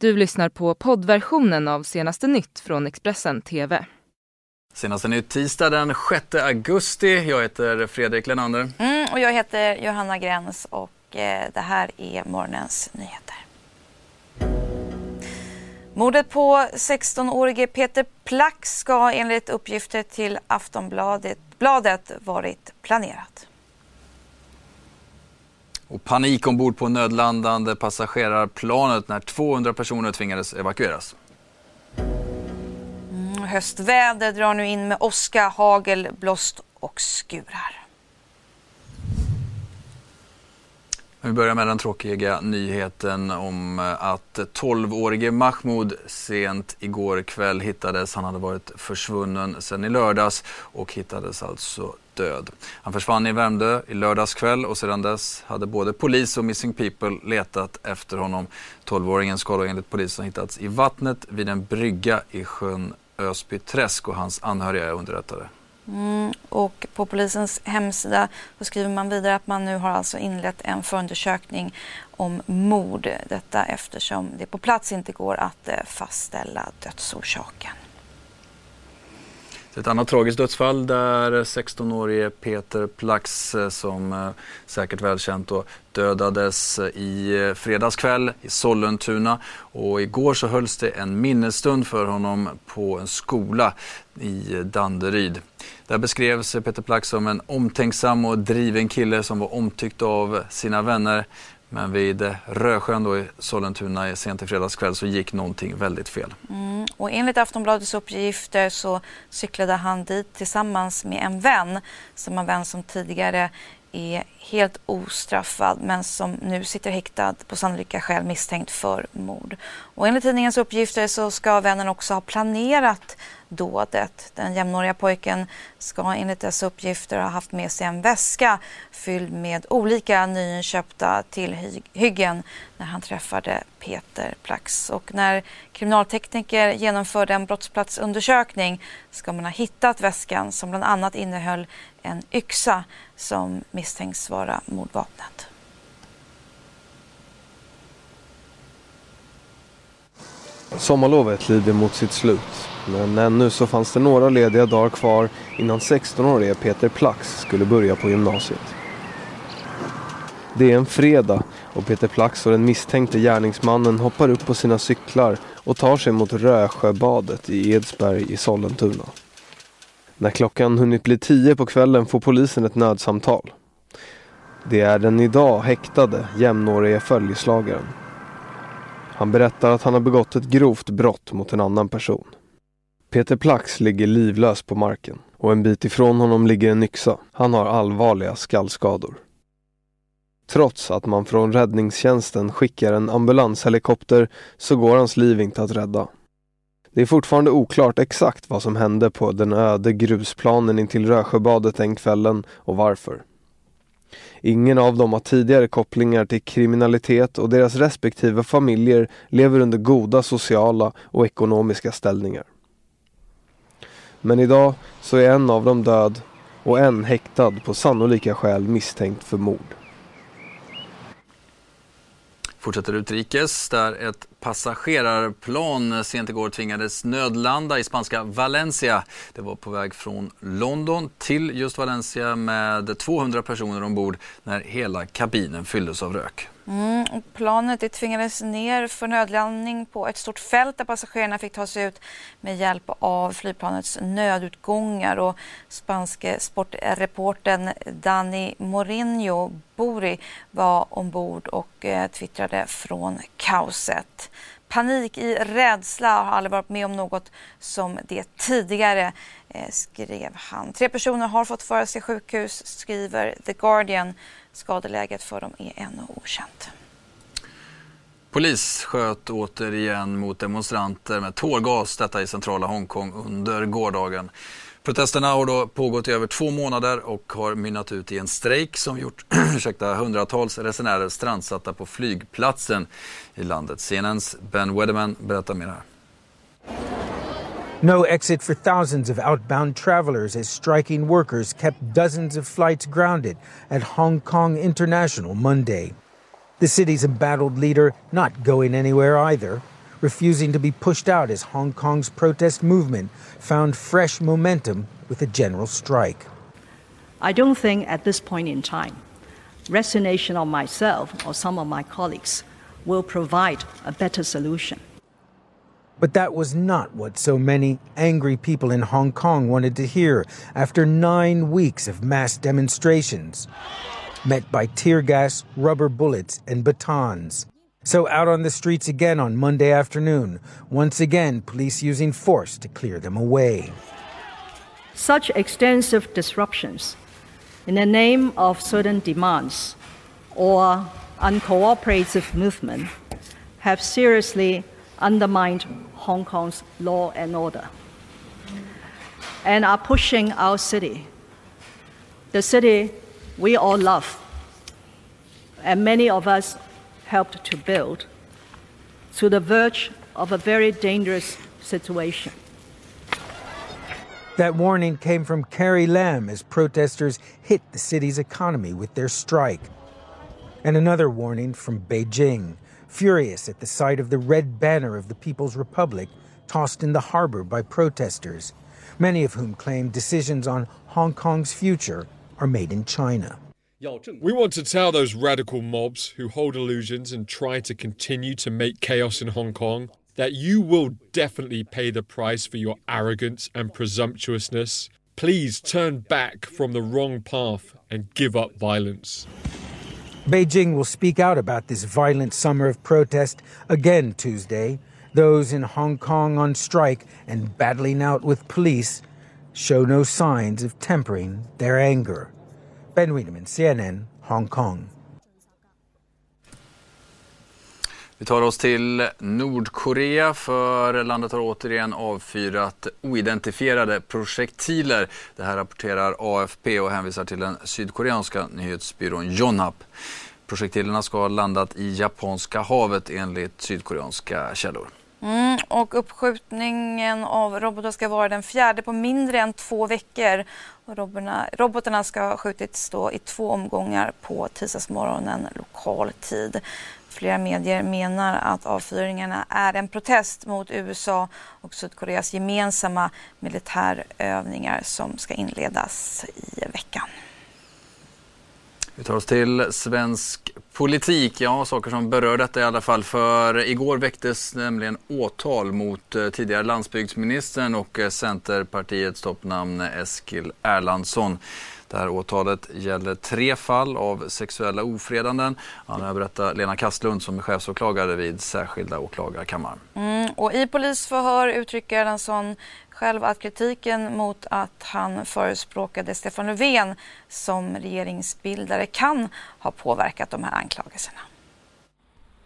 Du lyssnar på poddversionen av senaste nytt från Expressen TV. Senaste nytt tisdag den 6 augusti. Jag heter Fredrik Lenander. Mm, och jag heter Johanna Gräns och eh, det här är morgonens nyheter. Mordet på 16-årige Peter Plax ska enligt uppgifter till Aftonbladet bladet varit planerat. Och panik ombord på nödlandande passagerarplanet när 200 personer tvingades evakueras. Mm, höstväder drar nu in med åska, hagel, blåst och skurar. Vi börjar med den tråkiga nyheten om att 12-årige Mahmoud sent igår kväll hittades. Han hade varit försvunnen sedan i lördags och hittades alltså död. Han försvann i Värmdö i lördags kväll och sedan dess hade både polis och Missing People letat efter honom. 12-åringen ska då enligt polisen hittats i vattnet vid en brygga i sjön Ösbyträsk och hans anhöriga är underrättade. Mm, och på polisens hemsida så skriver man vidare att man nu har alltså inlett en förundersökning om mord. Detta eftersom det på plats inte går att eh, fastställa dödsorsaken. Ett annat tragiskt dödsfall där 16-årige Peter Plax eh, som eh, säkert välkänt då, dödades i eh, fredagskväll i Sollentuna och igår så hölls det en minnesstund för honom på en skola i Danderyd. Där beskrevs Peter Plax som en omtänksam och driven kille som var omtyckt av sina vänner. Men vid eh, Rösjön då i Sollentuna sent i fredags kväll så gick någonting väldigt fel. Mm. Och enligt Aftonbladets uppgifter så cyklade han dit tillsammans med en vän, som en vän som tidigare är helt ostraffad men som nu sitter häktad på sannolika skäl misstänkt för mord. Och enligt tidningens uppgifter så ska vännen också ha planerat dådet. Den jämnåriga pojken ska enligt dessa uppgifter ha haft med sig en väska fylld med olika nyinköpta tillhyggen när han träffade Peter Plax. Och när kriminaltekniker genomförde en brottsplatsundersökning ska man ha hittat väskan som bland annat innehöll en yxa som misstänks vara mordvapnet. Sommarlovet lider mot sitt slut. Men ännu så fanns det några lediga dagar kvar innan 16-årige Peter Plax skulle börja på gymnasiet. Det är en fredag och Peter Plax och den misstänkte gärningsmannen hoppar upp på sina cyklar och tar sig mot Rösjöbadet i Edsberg i Sollentuna. När klockan hunnit bli tio på kvällen får polisen ett nödsamtal. Det är den idag häktade jämnårige följeslagaren. Han berättar att han har begått ett grovt brott mot en annan person. Peter Plax ligger livlös på marken och en bit ifrån honom ligger en yxa. Han har allvarliga skallskador. Trots att man från räddningstjänsten skickar en ambulanshelikopter så går hans liv inte att rädda. Det är fortfarande oklart exakt vad som hände på den öde grusplanen intill Rösjöbadet den kvällen och varför. Ingen av dem har tidigare kopplingar till kriminalitet och deras respektive familjer lever under goda sociala och ekonomiska ställningar. Men idag så är en av dem död och en häktad på sannolika skäl misstänkt för mord. Fortsätter utrikes där ett passagerarplan sent igår tvingades nödlanda i spanska Valencia. Det var på väg från London till just Valencia med 200 personer ombord när hela kabinen fylldes av rök. Mm, planet det tvingades ner för nödlandning på ett stort fält där passagerarna fick ta sig ut med hjälp av flygplanets nödutgångar. Och spanske sportreporten Dani Mourinho Bori var ombord och eh, twittrade från kaoset. Panik i rädsla har aldrig varit med om något som det tidigare, eh, skrev han. Tre personer har fått föras till sjukhus, skriver The Guardian. Skadeläget för dem är ännu okänt. Polis sköt återigen mot demonstranter med tårgas, detta i centrala Hongkong under gårdagen. Protesterna har då pågått i över två månader och har mynnat ut i en strejk som gjort ursäkta, hundratals resenärer strandsatta på flygplatsen i landet. CNNs Ben Wedderman berättar mer här. No exit for thousands of outbound travelers as striking workers kept dozens of flights grounded at Hong Kong International Monday. The city's embattled leader not going anywhere either. refusing to be pushed out as Hong Kong's protest movement found fresh momentum with a general strike. I don't think at this point in time, resignation of myself or some of my colleagues will provide a better solution. But that was not what so many angry people in Hong Kong wanted to hear after nine weeks of mass demonstrations, met by tear gas, rubber bullets, and batons. So out on the streets again on Monday afternoon, once again police using force to clear them away. Such extensive disruptions in the name of certain demands or uncooperative movement have seriously undermined Hong Kong's law and order and are pushing our city, the city we all love, and many of us helped to build, to the verge of a very dangerous situation. That warning came from Carrie Lam as protesters hit the city's economy with their strike. And another warning from Beijing furious at the sight of the red banner of the People's Republic tossed in the harbor by protesters, many of whom claim decisions on Hong Kong's future are made in China. We want to tell those radical mobs who hold illusions and try to continue to make chaos in Hong Kong that you will definitely pay the price for your arrogance and presumptuousness. Please turn back from the wrong path and give up violence. Beijing will speak out about this violent summer of protest again Tuesday. Those in Hong Kong on strike and battling out with police show no signs of tempering their anger. Ben Wiedemann, CNN, Hong Kong. Vi tar oss till Nordkorea för landet har återigen avfyrat oidentifierade projektiler. Det här rapporterar AFP och hänvisar till den sydkoreanska nyhetsbyrån Yonhap. Projektilerna ska ha landat i Japanska havet enligt sydkoreanska källor. Mm, och uppskjutningen av robotar ska vara den fjärde på mindre än två veckor. Och robotarna, robotarna ska ha skjutits då i två omgångar på tisdagsmorgonen lokal tid. Flera medier menar att avfyringarna är en protest mot USA och Sydkoreas gemensamma militärövningar som ska inledas i veckan. Vi tar oss till svensk politik. Ja, saker som berör detta i alla fall. För igår väcktes nämligen åtal mot eh, tidigare landsbygdsministern och eh, Centerpartiets toppnamn eh, Eskil Erlandsson. Det här åtalet gäller tre fall av sexuella ofredanden. Ja, berättar Lena Kastlund som är chefsåklagare vid särskilda åklagarkammaren. Mm, och I polisförhör uttrycker Erlandsson själv att kritiken mot att han förespråkade Stefan Löfven som regeringsbildare kan ha påverkat de här anklagelserna.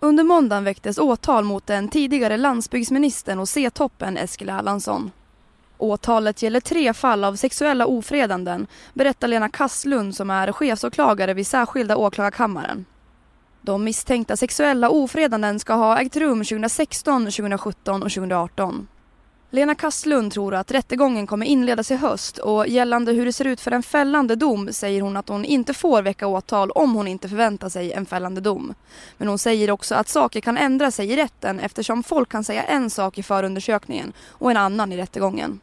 Under måndagen väcktes åtal mot den tidigare landsbygdsministern och C-toppen Eskil Erlandsson. Åtalet gäller tre fall av sexuella ofredanden, berättar Lena Kasslund som är chefsåklagare vid särskilda åklagarkammaren. De misstänkta sexuella ofredanden ska ha ägt rum 2016, 2017 och 2018. Lena Kastlund tror att rättegången kommer inledas i höst och gällande hur det ser ut för en fällande dom säger hon att hon inte får väcka åtal om hon inte förväntar sig en fällande dom. Men hon säger också att saker kan ändra sig i rätten eftersom folk kan säga en sak i förundersökningen och en annan i rättegången.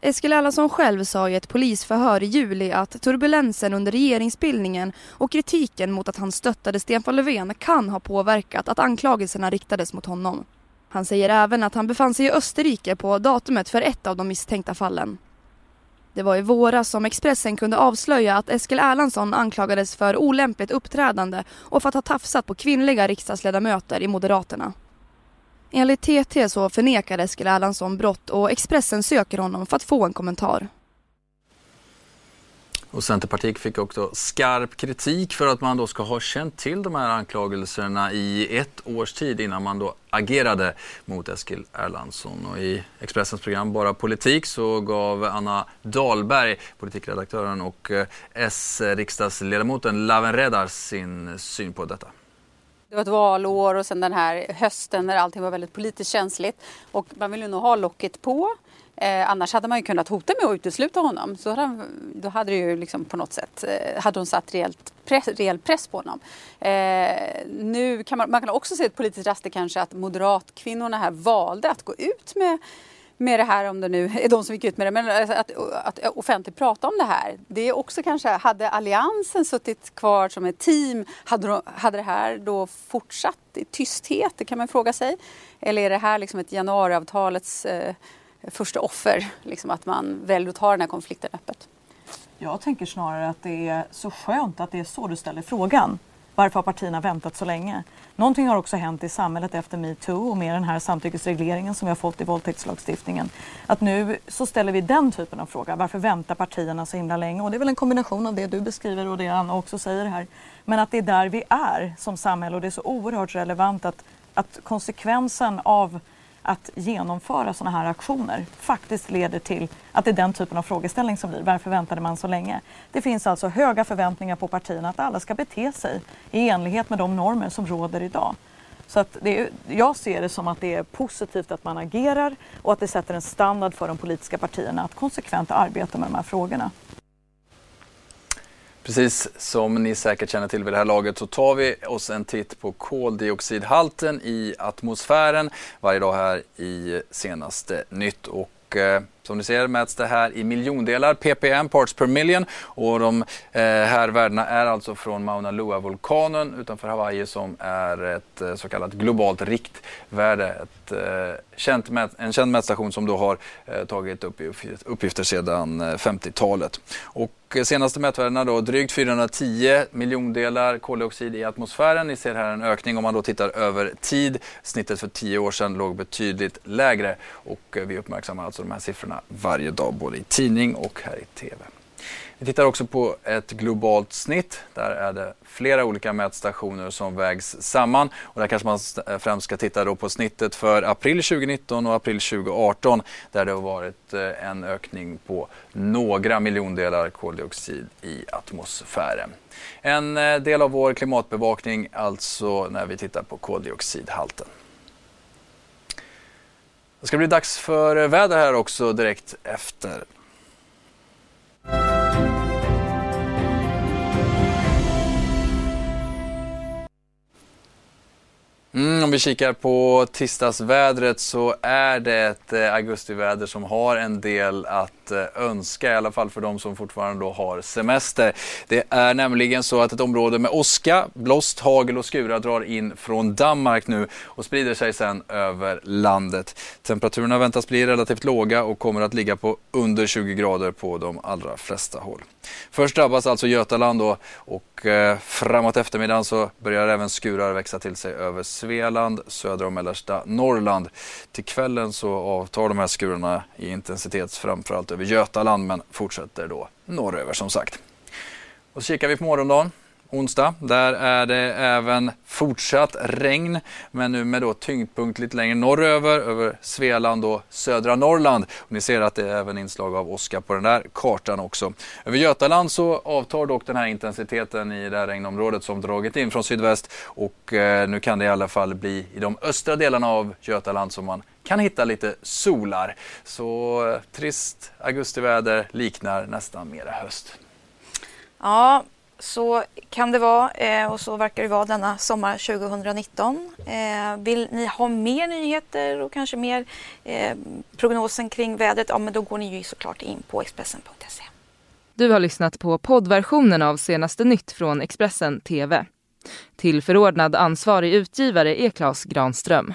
Eskil Erlandsson själv sa i ett polisförhör i juli att turbulensen under regeringsbildningen och kritiken mot att han stöttade Stefan Löfven kan ha påverkat att anklagelserna riktades mot honom. Han säger även att han befann sig i Österrike på datumet för ett av de misstänkta fallen. Det var i våras som Expressen kunde avslöja att Eskil Erlandsson anklagades för olämpligt uppträdande och för att ha tafsat på kvinnliga riksdagsledamöter i Moderaterna. Enligt TT så förnekar Eskil Erlandsson brott och Expressen söker honom för att få en kommentar. Och Centerpartiet fick också skarp kritik för att man då ska ha känt till de här anklagelserna i ett års tid innan man då agerade mot Eskil Erlandsson. Och I Expressens program Bara politik så gav Anna Dahlberg, politikredaktören och eh, S-riksdagsledamoten Lawen Redar sin syn på detta. Det var ett valår och sen den här hösten när allting var väldigt politiskt känsligt. Och man ville nog ha locket på. Eh, annars hade man ju kunnat hota med att utesluta honom. Så hade han, då hade det ju liksom på något sätt eh, hade hon satt rejält press, rejäl press på honom. Eh, nu kan man, man kan också se ett politiskt raster kanske att moderatkvinnorna här valde att gå ut med med det här, om det nu är de som gick ut med det, men alltså att, att offentligt prata om det här. Det är också kanske, hade Alliansen suttit kvar som ett team, hade, de, hade det här då fortsatt i tysthet? Det kan man fråga sig. Eller är det här liksom ett januariavtalets eh, första offer, liksom att man väljer att ta den här konflikten öppet? Jag tänker snarare att det är så skönt att det är så du ställer frågan. Varför har partierna väntat så länge? Någonting har också hänt i samhället efter metoo och med den här samtyckesregleringen som vi har fått i våldtäktslagstiftningen. Att nu så ställer vi den typen av fråga. Varför väntar partierna så himla länge? Och det är väl en kombination av det du beskriver och det Anna också säger här. Men att det är där vi är som samhälle och det är så oerhört relevant att, att konsekvensen av att genomföra sådana här aktioner faktiskt leder till att det är den typen av frågeställning som blir. Varför väntade man så länge? Det finns alltså höga förväntningar på partierna att alla ska bete sig i enlighet med de normer som råder idag. Så att det är, jag ser det som att det är positivt att man agerar och att det sätter en standard för de politiska partierna att konsekvent arbeta med de här frågorna. Precis som ni säkert känner till vid det här laget så tar vi oss en titt på koldioxidhalten i atmosfären varje dag här i senaste nytt. Och, eh, som ni ser mäts det här i miljondelar, ppm, parts per million. Och de eh, här värdena är alltså från Mauna Loa-vulkanen utanför Hawaii som är ett eh, så kallat globalt riktvärde. Ett, eh, känt mät, en känd mätstation som då har tagit upp uppgifter sedan 50-talet. Och senaste mätvärdena då drygt 410 miljondelar koldioxid i atmosfären. Ni ser här en ökning om man då tittar över tid. Snittet för 10 år sedan låg betydligt lägre och vi uppmärksammar alltså de här siffrorna varje dag både i tidning och här i TV. Vi tittar också på ett globalt snitt. Där är det flera olika mätstationer som vägs samman. Och där kanske man eh, främst ska titta då på snittet för april 2019 och april 2018 där det har varit eh, en ökning på några miljondelar koldioxid i atmosfären. En eh, del av vår klimatbevakning alltså när vi tittar på koldioxidhalten. Det ska bli dags för väder här också direkt efter. Mm, om vi kikar på tisdagsvädret så är det ett eh, augustiväder som har en del att eh, önska, i alla fall för de som fortfarande då har semester. Det är nämligen så att ett område med åska, blåst, hagel och skurar drar in från Danmark nu och sprider sig sedan över landet. Temperaturerna väntas bli relativt låga och kommer att ligga på under 20 grader på de allra flesta håll. Först drabbas alltså Götaland då, och eh, framåt eftermiddagen så börjar även skurar växa till sig över Svealand, södra och mellersta Norrland. Till kvällen så avtar de här skurarna i intensitet framförallt över Götaland men fortsätter då norröver som sagt. Och så kikar vi på morgondagen onsdag. Där är det även fortsatt regn, men nu med då tyngdpunkt lite längre norröver, över Svealand och södra Norrland. Och ni ser att det är även inslag av åska på den där kartan också. Över Götaland så avtar dock den här intensiteten i det här regnområdet som dragit in från sydväst och eh, nu kan det i alla fall bli i de östra delarna av Götaland som man kan hitta lite solar. Så eh, trist augustiväder liknar nästan mera höst. Ja, så kan det vara eh, och så verkar det vara denna sommar 2019. Eh, vill ni ha mer nyheter och kanske mer eh, prognosen kring vädret, ja men då går ni ju såklart in på Expressen.se. Du har lyssnat på poddversionen av senaste nytt från Expressen TV. Till förordnad ansvarig utgivare är Klas Granström.